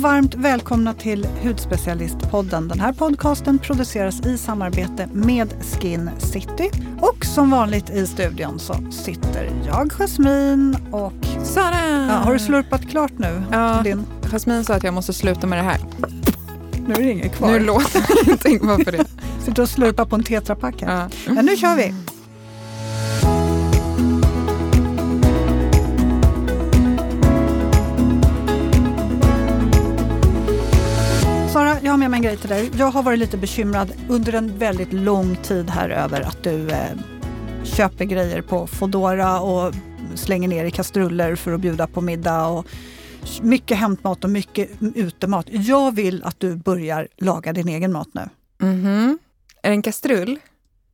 varmt välkomna till Hudspecialistpodden. Den här podcasten produceras i samarbete med Skin City. Och som vanligt i studion så sitter jag, Jasmin och... Sara! Ja, har du slurpat klart nu? Ja, Din... Jasmin sa att jag måste sluta med det här. Nu är det inget kvar. Nu låter det ingenting, varför det? Sitter och slurpar på en tetrapack här. Ja. Men nu kör vi! Jag har med mig en grej till dig. Jag har varit lite bekymrad under en väldigt lång tid här över att du eh, köper grejer på Fodora och slänger ner i kastruller för att bjuda på middag. Och mycket hämtmat och mycket utemat. Jag vill att du börjar laga din egen mat nu. Mhm. Är det en kastrull?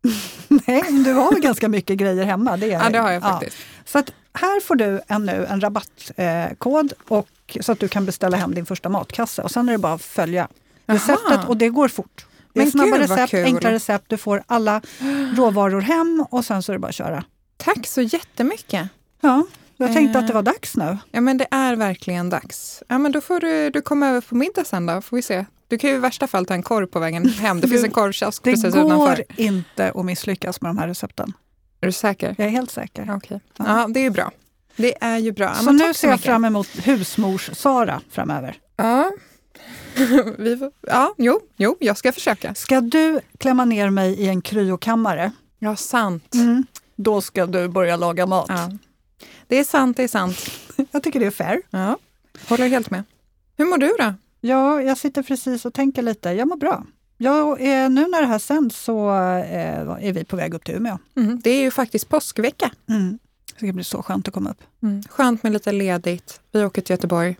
Nej, du har ganska mycket grejer hemma. Det är, Ja, det har jag faktiskt. Så att här får du en, nu en rabattkod och, så att du kan beställa hem din första matkasse. Och sen är det bara att följa receptet och det går fort. Det är snabba recept, kul. enkla recept, du får alla råvaror hem och sen så är det bara att köra. Tack så jättemycket. Ja, jag tänkte Eh. att det var dags nu. Ja, men det är verkligen dags. Ja, men då får du, du komma över på middag sen då, får vi se. Du kan ju i värsta fall ta en korv på vägen hem. Det finns en korvkiosk Det precis går utanför. inte att misslyckas med de här recepten. Är du säker? Jag är helt säker. Okej. Ja, det är bra. Det är ju bra. Ja, så men nu ser jag mycket. fram emot husmors-Sara framöver. Ja. vi får, ja, jo, jo, jag ska försöka. Ska du klämma ner mig i en kryokammare, Ja, sant. då ska du börja laga mat. Ja. Det är sant, det är sant. Jag tycker det är fair. Ja, håller helt med. Hur mår du då? Ja, jag sitter precis och tänker lite. Jag mår bra. Jag, eh, nu när det här sänds så eh, är vi på väg upp till Umeå. Mm, det är ju faktiskt påskvecka. Mm. Det ska bli så skönt att komma upp. Mm. Skönt med lite ledigt. Vi åker till Göteborg.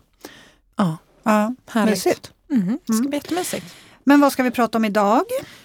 Ja, Ja, härligt. mysigt. Mm, det ska bli jättemysigt. Men vad ska vi prata om idag?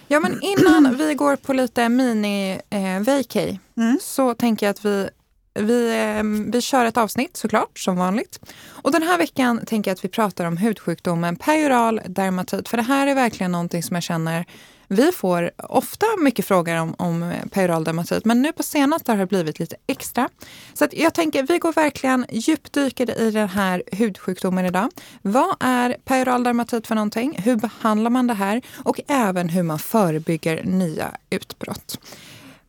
Ja, men innan vi går på lite mini-vacay Mm. så tänker jag att vi, vi, ehm, vi kör ett avsnitt såklart, som vanligt. Och den här veckan tänker jag att vi pratar om hudsjukdomen peroral dermatit. För det här är verkligen någonting som jag känner vi får ofta mycket frågor om, om eh, peroral dermatit, men nu på senaste har det blivit lite extra. Så att jag tänker, vi går verkligen djupdyker i den här hudsjukdomen idag. Vad är peroral dermatit för någonting? Hur behandlar man det här? Och även hur man förebygger nya utbrott.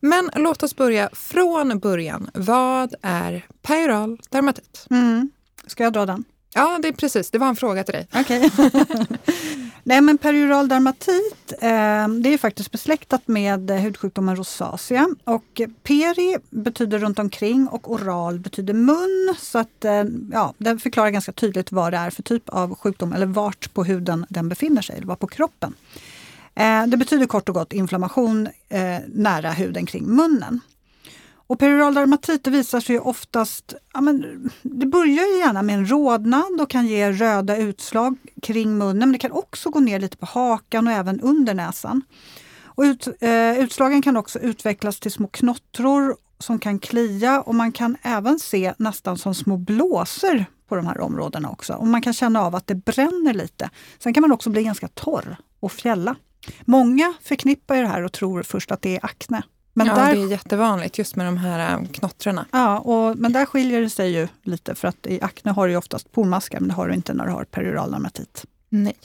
Men låt oss börja från början. Vad är peroral dermatit? Mm. Ska jag dra den? Ja, det är precis. Det var en fråga till dig. Okej. Nej, men perioral dermatit eh, det är faktiskt besläktat med hudsjukdomen rosacea. Och peri betyder runt omkring och oral betyder mun. Så att, eh, ja, den förklarar ganska tydligt vad det är för typ av sjukdom eller vart på huden den befinner sig, eller var på kroppen. Eh, det betyder kort och gott inflammation eh, nära huden kring munnen. Och perioral dermatit det visar sig ju oftast, ja men, det börjar ju gärna med en rodnad och kan ge röda utslag kring munnen, men det kan också gå ner lite på hakan och även under näsan. Och ut, eh, utslagen kan också utvecklas till små knottror som kan klia och man kan även se nästan som små blåsor på de här områdena också. Och man kan känna av att det bränner lite. Sen kan man också bli ganska torr och fjälla. Många förknippar det här och tror först att det är akne. Men ja, där det är jättevanligt just med de här äh, knottrarna. Ja, och, men där skiljer det sig ju lite för att i akne har du oftast pormaskar men det har du inte när du har perioral dermatit. Nej.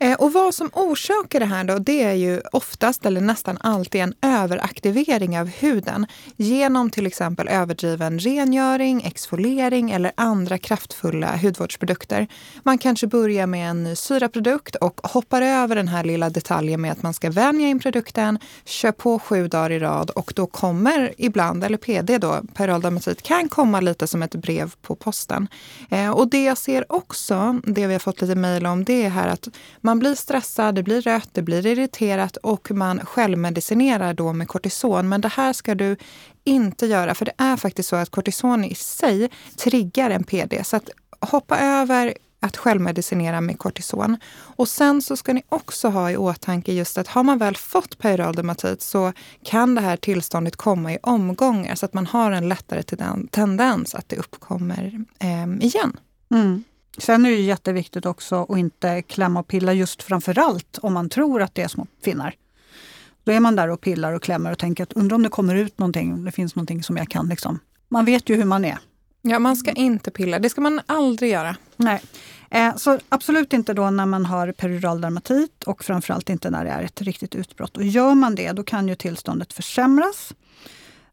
Eh, och vad som orsakar det här då, det är ju oftast eller nästan alltid en överaktivering av huden genom till exempel överdriven rengöring, exfoliering eller andra kraftfulla hudvårdsprodukter. Man kanske börjar med en ny syraprodukt och hoppar över den här lilla detaljen med att man ska vänja in produkten, kör på sju dagar i rad och då kommer ibland, eller PD då, peroldermatit, kan komma lite som ett brev på posten. Eh, och det jag ser också, det vi har fått lite mejl om, det är här att man blir stressad, det blir rött, det blir irriterat och man självmedicinerar då med kortison. Men det här ska du inte göra, för det är faktiskt så att kortison i sig triggar en PD. Så att hoppa över att självmedicinera med kortison. Och sen så ska ni också ha i åtanke just att har man väl fått peroral dermatit så kan det här tillståndet komma i omgångar så att man har en lättare tendens att det uppkommer eh, igen. Mm. Sen är det jätteviktigt också att inte klämma och pilla just framför allt om man tror att det är små finnar. Då är man där och pillar och klämmer och tänker att undrar om det kommer ut någonting, om det finns någonting som jag kan liksom. Man vet ju hur man är. Ja, man ska inte pilla. Det ska man aldrig göra. Nej. Eh, så absolut inte då när man har peridural dermatit och framförallt inte när det är ett riktigt utbrott. Och gör man det, då kan ju tillståndet försämras.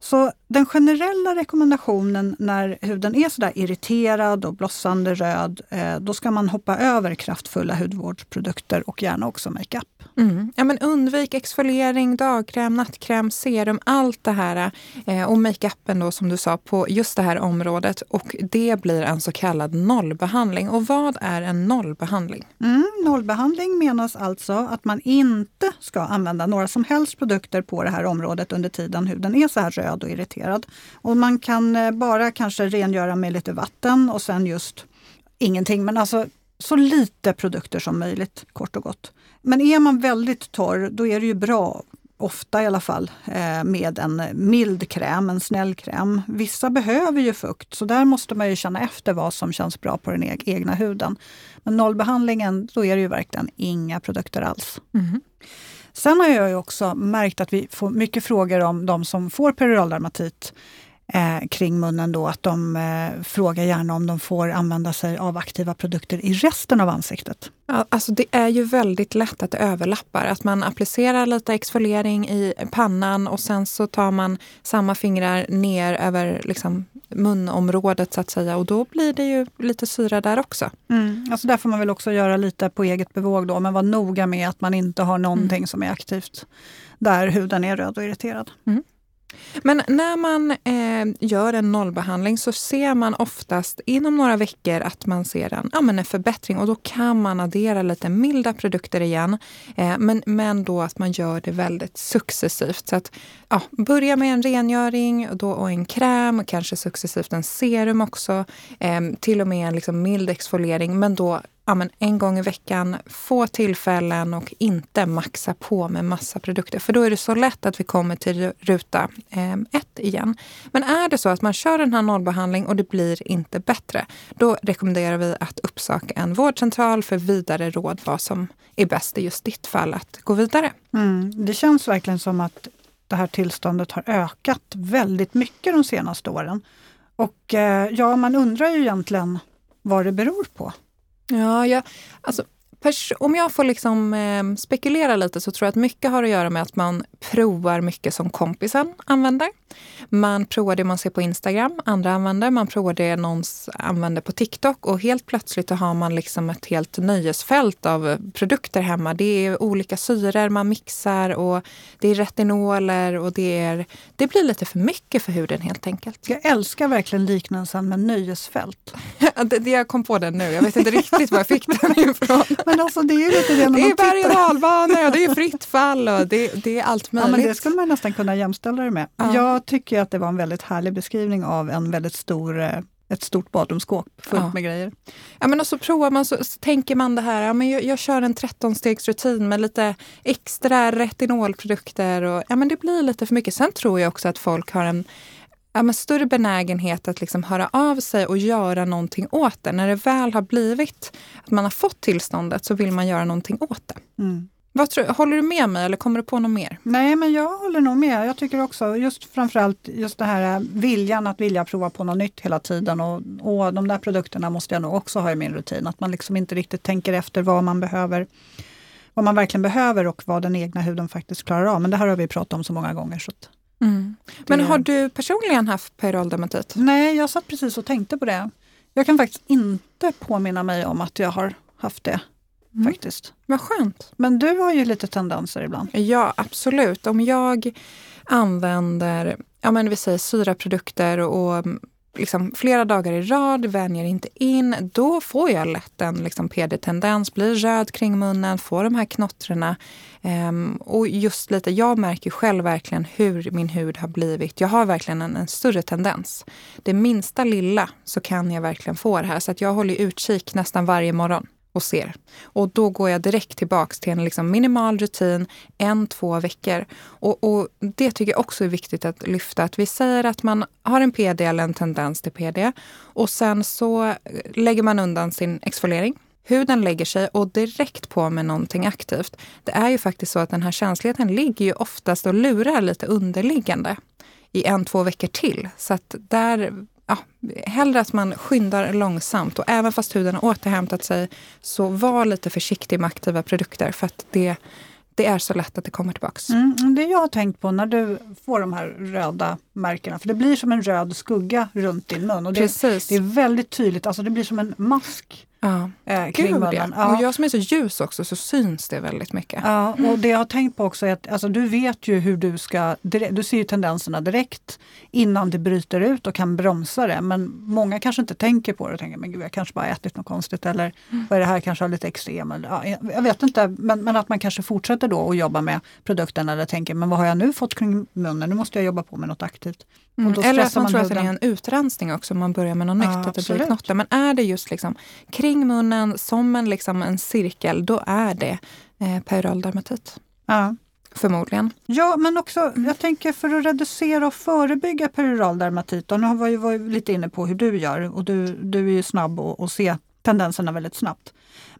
Så den generella rekommendationen när huden är sådär irriterad och blossande röd, eh, då ska man hoppa över kraftfulla hudvårdsprodukter och gärna också makeup. Mm. Ja, men undvik exfoliering, dagkräm, nattkräm, serum, allt det här. Eh, och makeupen då som du sa på just det här området. Och det blir en så kallad nollbehandling. Och vad är en nollbehandling? Mm, nollbehandling menas alltså att man inte ska använda några som helst produkter på det här området under tiden huden är så här röd och irriterad. Och man kan eh, bara kanske rengöra med lite vatten och sen just ingenting, men alltså så lite produkter som möjligt kort och gott. Men är man väldigt torr, då är det ju bra, ofta i alla fall, eh, med en mild kräm, en snäll kräm. Vissa behöver ju fukt, så där måste man ju känna efter vad som känns bra på den egna huden. Men nollbehandlingen, då är det ju verkligen inga produkter alls. Mm. Sen har jag ju också märkt att vi får mycket frågor om de som får peroraldermatit eh, kring munnen då, att de eh, frågar gärna om de får använda sig av aktiva produkter i resten av ansiktet. Ja, alltså det är ju väldigt lätt att det överlappar. Att man applicerar lite exfoliering i pannan och sen så tar man samma fingrar ner över liksom munområdet så att säga och då blir det ju lite syra där också. Mm. Alltså där får man väl också göra lite på eget bevåg då, men vara noga med att man inte har någonting mm. som är aktivt där huden är röd och irriterad. Mm. Men när man eh, gör en nollbehandling så ser man oftast inom några veckor att man ser en, ja, men en förbättring och då kan man addera lite milda produkter igen. Eh, men, men då att man gör det väldigt successivt. Så att ja, börja med en rengöring och, då, och en kräm, och kanske successivt en serum också. Eh, till och med en liksom mild exfoliering men då ja, men en gång i veckan, få tillfällen och inte maxa på med massa produkter. För då är det så lätt att vi kommer till ruta eh, ett igen. Men är det så att man kör den här nollbehandling och det blir inte bättre, då rekommenderar vi att uppsöka en vårdcentral för vidare råd vad som är bäst i just ditt fall att gå vidare. Mm, det känns verkligen som att det här tillståndet har ökat väldigt mycket de senaste åren. Och eh, ja, man undrar ju egentligen vad det beror på. Ja, jag, alltså, om jag får liksom, eh, spekulera lite så tror jag att mycket har att göra med att man provar mycket som kompisen använder. Man provar det man ser på Instagram, andra använder. Man provar det någon använder på TikTok och helt plötsligt har man liksom ett helt nöjesfält av produkter hemma. Det är olika syror man mixar och det är retinoler och det, är, det blir lite för mycket för huden helt enkelt. Jag älskar verkligen liknelsen med nöjesfält. det, det jag kom på den nu. Jag vet inte riktigt var jag fick den ifrån. Men alltså det är ju lite det när Det är berg och dalbanor och det är fritt fall och det, det är allt möjligt. Ja, men det skulle man nästan kunna jämställa det med. Ja. Jag tycker att det var en väldigt härlig beskrivning av en väldigt stor eh, ett stort badrumsskåp fullt ja. med grejer. Ja, men och så provar man, så, så tänker man det här, ja, men jag, jag kör en 13-stegsrutin med lite extra retinolprodukter. Och, ja, men det blir lite för mycket. Sen tror jag också att folk har en ja, men större benägenhet att liksom höra av sig och göra någonting åt det. När det väl har blivit att man har fått tillståndet så vill man göra någonting åt det. Mm. Vad tror, håller du med mig eller kommer du på något mer? Nej, men jag håller nog med. Jag tycker också just framförallt just det här viljan att vilja prova på något nytt hela tiden och, och de där produkterna måste jag nog också ha i min rutin. Att man liksom inte riktigt tänker efter vad man behöver vad man verkligen behöver och vad den egna huden faktiskt klarar av. Men det här har vi pratat om så många gånger. Så mm. Men har du personligen haft periodermatit? Nej, jag satt precis och tänkte på det. Jag kan faktiskt inte påminna mig om att jag har haft det. Mm. faktiskt. Vad skönt. Men du har ju lite tendenser ibland. Ja, absolut. Om jag använder ja, men vi säger syraprodukter och liksom flera dagar i rad, vänjer inte in, då får jag lätt en liksom PD-tendens, blir röd kring munnen, får de här knottrorna. Um, och just lite, jag märker själv verkligen hur min hud har blivit. Jag har verkligen en, en, större tendens. Det minsta lilla så kan jag verkligen få det här. Så att jag håller utkik nästan varje morgon och ser. Och då går jag direkt tillbaks till en liksom minimal rutin, en, två veckor. Och, och, det tycker jag också är viktigt att lyfta. Att vi säger att man har en PD eller en tendens till PD och sen så eh, lägger man undan sin exfoliering. Huden lägger sig och direkt på med någonting aktivt. Det är ju faktiskt så att den här känsligheten ligger ju oftast och lurar lite underliggande i en, två veckor till. Så att där ja, hellre att man skyndar långsamt och även fast huden har återhämtat sig så var lite försiktig med aktiva produkter för att det, det är så lätt att det kommer tillbaks. Mm, det jag har tänkt på när du får de här röda märkena, för det blir som en röd skugga runt din mun. Och det, Precis. det är väldigt tydligt, alltså det blir som en mask Ja. eh, kring Gud, munnen. ja. Och jag som är så ljus också så syns det väldigt mycket. Ja, och det jag har tänkt på också är att alltså, du vet ju hur du ska, du ser ju tendenserna direkt innan det bryter ut och kan bromsa det. Men många kanske inte tänker på det och tänker, men gud jag kanske bara ätit något konstigt eller vad är det här, kanske har lite extrem. Eller, ja, jag- vet inte, men, men att man kanske fortsätter då att jobba med produkten eller tänker, men vad har jag nu fått kring munnen? Nu måste jag jobba på med något aktivt. Och Mm. Eller att stressar man tror att det huden. är en utrensning också om man börjar med något Ja, nytt, att det blir knotter. Men är det just liksom kring munnen som en, liksom en cirkel, då är det eh, peroral dermatit. Ja. Förmodligen. Ja, men också jag tänker för att reducera och förebygga peroral dermatit. Och nu har vi varit lite inne på hur du gör och du, du är ju snabb att att se tendenserna väldigt snabbt.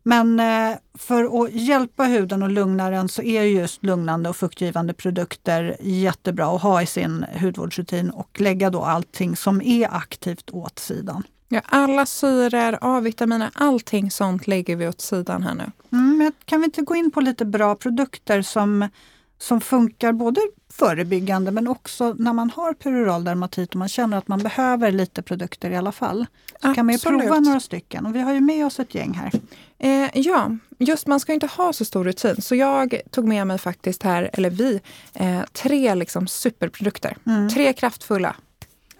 Men eh, för att hjälpa huden och lugna den så är just lugnande och fuktgivande produkter jättebra att ha i sin hudvårdsrutin och lägga då allting som är aktivt åt sidan. Ja, alla syror, A-vitaminer, allting sånt lägger vi åt sidan här nu. Mm, kan vi inte gå in på lite bra produkter som, som funkar både förebyggande men också när man har peroral dermatit och man känner att man behöver lite produkter i alla fall. Så kan man ju Absolut. prova några stycken och vi har ju med oss ett gäng här. Eh, ja, just man ska inte ha så stor rutin. Så jag tog med mig faktiskt här, eller vi, eh, tre liksom superprodukter. Tre kraftfulla.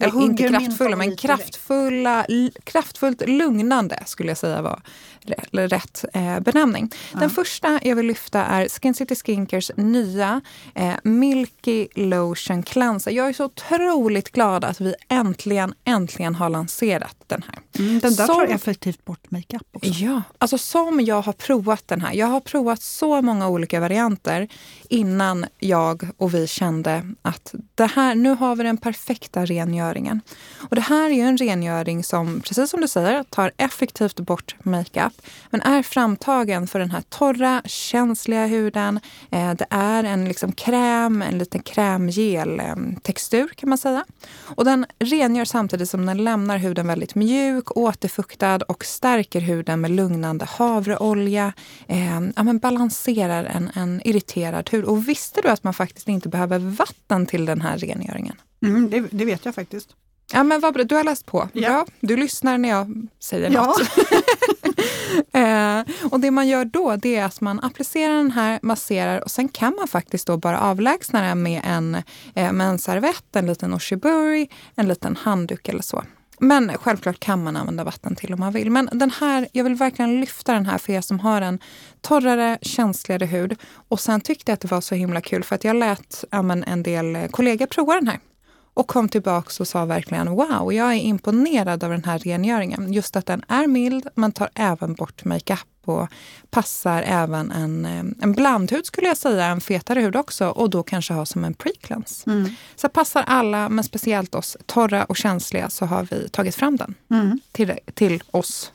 Jag Eller inte kraftfulla, men kraftfulla, kraftfullt lugnande skulle jag säga var rätt eh, benämning. Den första jag vill lyfta är Skin City Skincare nya eh, Milky Lotion Cleanser. Jag är så otroligt glad att vi äntligen, äntligen har lanserat den här. Mm, den där Som- tar effektivt bort makeup också. Ja, alltså som jag har provat den här. Jag har provat så många olika varianter innan jag och vi kände att det här, nu har vi den perfekta rengöringen. Och det här är en rengöring som, precis som du säger, tar effektivt bort makeup men är framtagen för den här torra, känsliga huden. Eh, det är en liksom kräm, en liten krämgel-textur kan man säga. Och den rengör samtidigt som den lämnar huden väldigt mjuk, återfuktad och stärker huden med lugnande havreolja. Eh, ja, men balanserar en, en irriterad hud. Och visste du att man faktiskt inte behöver vatten till den här rengöringen? Mm, det, det vet jag faktiskt. Ja, men vad bra. Du har läst på. Ja. Bra. Du lyssnar när jag säger Ja. något. eh, och det man gör då det är att man applicerar den här, masserar och sen kan man faktiskt då bara avlägsna den med en, eh, med en servett, en liten oshiburi, en liten handduk eller så. Men självklart kan man använda vatten till om man vill. Men den här, jag vill verkligen lyfta den här för er som har en torrare, känsligare hud. Och sen tyckte jag att det var så himla kul för att jag lät men en del kollegor prova den här. Och kom tillbaka och sa verkligen wow, jag är imponerad av den här rengöringen. Just att den är mild, men tar även bort makeup och passar även en, eh, en blandhud skulle jag säga, en fetare hud också och då kanske ha som en pre-cleanse. Mm. Så passar alla, men speciellt oss torra och känsliga så har vi tagit fram den Mm. till, till oss.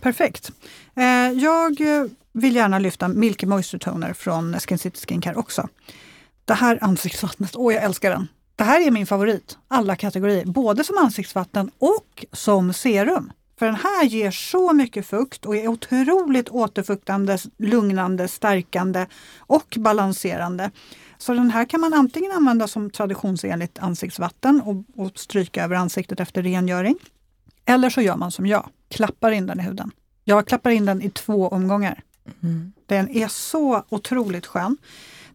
Perfekt. Eh, jag eh, vill gärna lyfta Milky Moisture Toner från Skin City Skincare också. Det här ansiktsvattnet, åh jag älskar den. Det här är min favorit, alla kategorier, både som ansiktsvatten och som serum. För den här ger så mycket fukt och är otroligt återfuktande, lugnande, stärkande och balanserande. Så den här kan man antingen använda som traditionsenligt ansiktsvatten och, och stryka över ansiktet efter rengöring. Eller så gör man som jag, klappar in den i huden. Jag klappar in den i två omgångar. Den är så otroligt skön.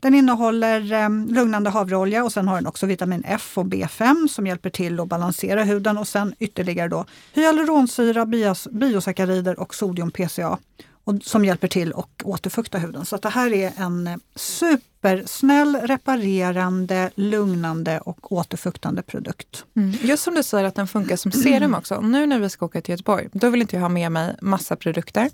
Den innehåller eh, lugnande havreolja och sen har den också vitamin F och B5 som hjälper till att balansera huden och sen ytterligare då hyaluronsyra, bios, biosackarider och sodium PCA och, som hjälper till att återfukta huden. Så det här är en eh, supersnäll, reparerande, lugnande och återfuktande produkt. Just som du säger att den funkar som serum också. Nu när vi ska åka till Göteborg, då vill inte jag ha med mig massa produkter.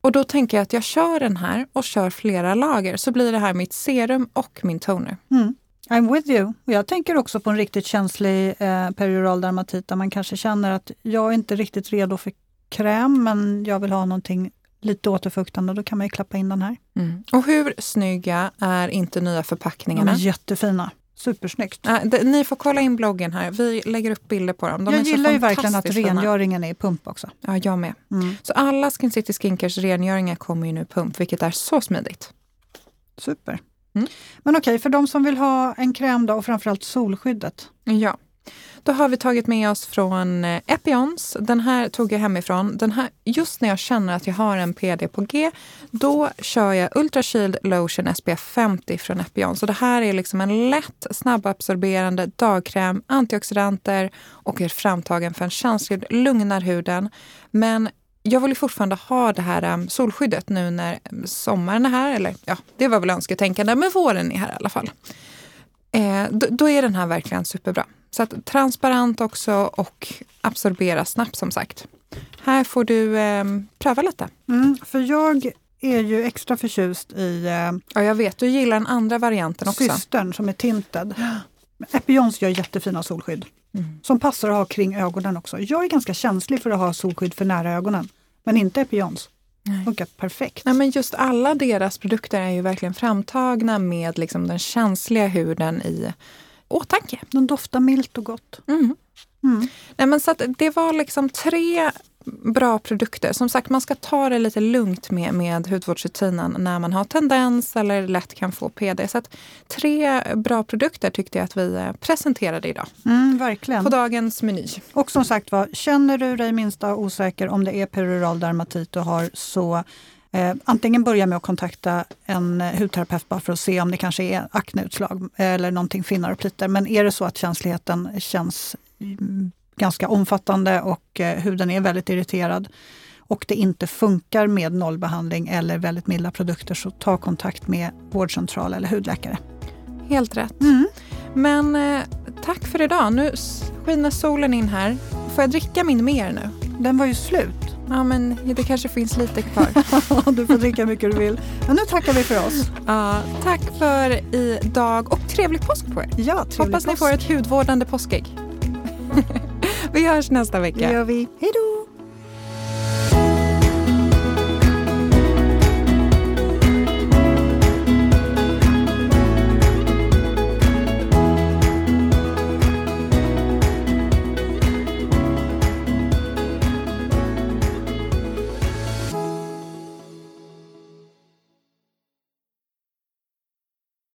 Och då tänker jag att jag kör den här och kör flera lager så blir det här mitt serum och min toner. Mm. I'm with you. Jag tänker också på en riktigt känslig eh, perioral dermatit där man kanske känner att jag är inte riktigt redo för kräm men jag vill ha någonting lite återfuktande. Då kan man ju klappa in den här. Och hur snygga är inte nya De är förpackningarna? jättefina. Supersnyggt. Äh, det, ni får kolla in bloggen här. Vi lägger upp bilder på dem. De jag gillar ju verkligen att rengöringen är i pump också. Ja, jag med. Mm. Så alla Skin City Skincars rengöringar kommer ju nu i pump, vilket är så smidigt. Super. Mm. Men okej, för de som vill ha en kräm då och framförallt solskyddet. Ja. Då har vi tagit med oss från eh, Epions. Den här tog jag hemifrån. Den här, just när jag känner att jag har en PD på G, då kör jag Ultra Shield Lotion SPF 50 från Epions. Det här är liksom en lätt, snabbabsorberande dagkräm, antioxidanter och är framtagen för en känslig, lugnar huden. Men jag vill fortfarande ha det här eh, solskyddet nu när eh, sommaren är här. Eller ja, det var väl önsketänkande, men våren är här i alla fall. Eh, då, då är den här verkligen superbra. Så att transparent också och absorbera snabbt som sagt. Här får du eh, pröva lite. Mm, för jag är ju extra förtjust i eh, Ja, jag vet, du gillar den andra varianten också. systern som är tinted. Epions gör jättefina solskydd Mm. som passar att ha kring ögonen också. Jag är ganska känslig för att ha solskydd för nära ögonen. Men inte Epions. Nej. Funkar perfekt. Nej, men just alla deras produkter är ju verkligen framtagna med liksom den känsliga huden i åtanke. De doftar milt och gott. Mm. Mm. Nej, men så det var liksom tre bra produkter. Som sagt, man ska ta det lite lugnt med, med hudvårdsrutinen när man har tendens eller lätt kan få PD. Så tre bra produkter tyckte jag att vi eh, presenterade idag Mm, verkligen. på dagens meny. Och som sagt var, känner du dig minsta osäker om det är peroral dermatit du har så eh, antingen börja med att kontakta en eh, hudterapeut bara för att se om det kanske är akneutslag eller någonting finnar och plitor. Men är det så att känsligheten känns mm, ganska omfattande och eh, huden är väldigt irriterad och det inte funkar med nollbehandling eller väldigt milda produkter så ta kontakt med vårdcentral eller hudläkare. Helt rätt. Mm. Men eh, tack för idag. Nu skiner solen in här. Får jag dricka min mer nu? Den var ju slut. Ja, men det kanske finns lite kvar. du får dricka mycket du vill. Men nu tackar vi för oss. Ja, tack för idag och trevlig påsk på er. Ja, trevlig Hoppas ni påsk. får ett hudvårdande påskägg. Vi hörs nästa Det vecka. gör vi. Hej då!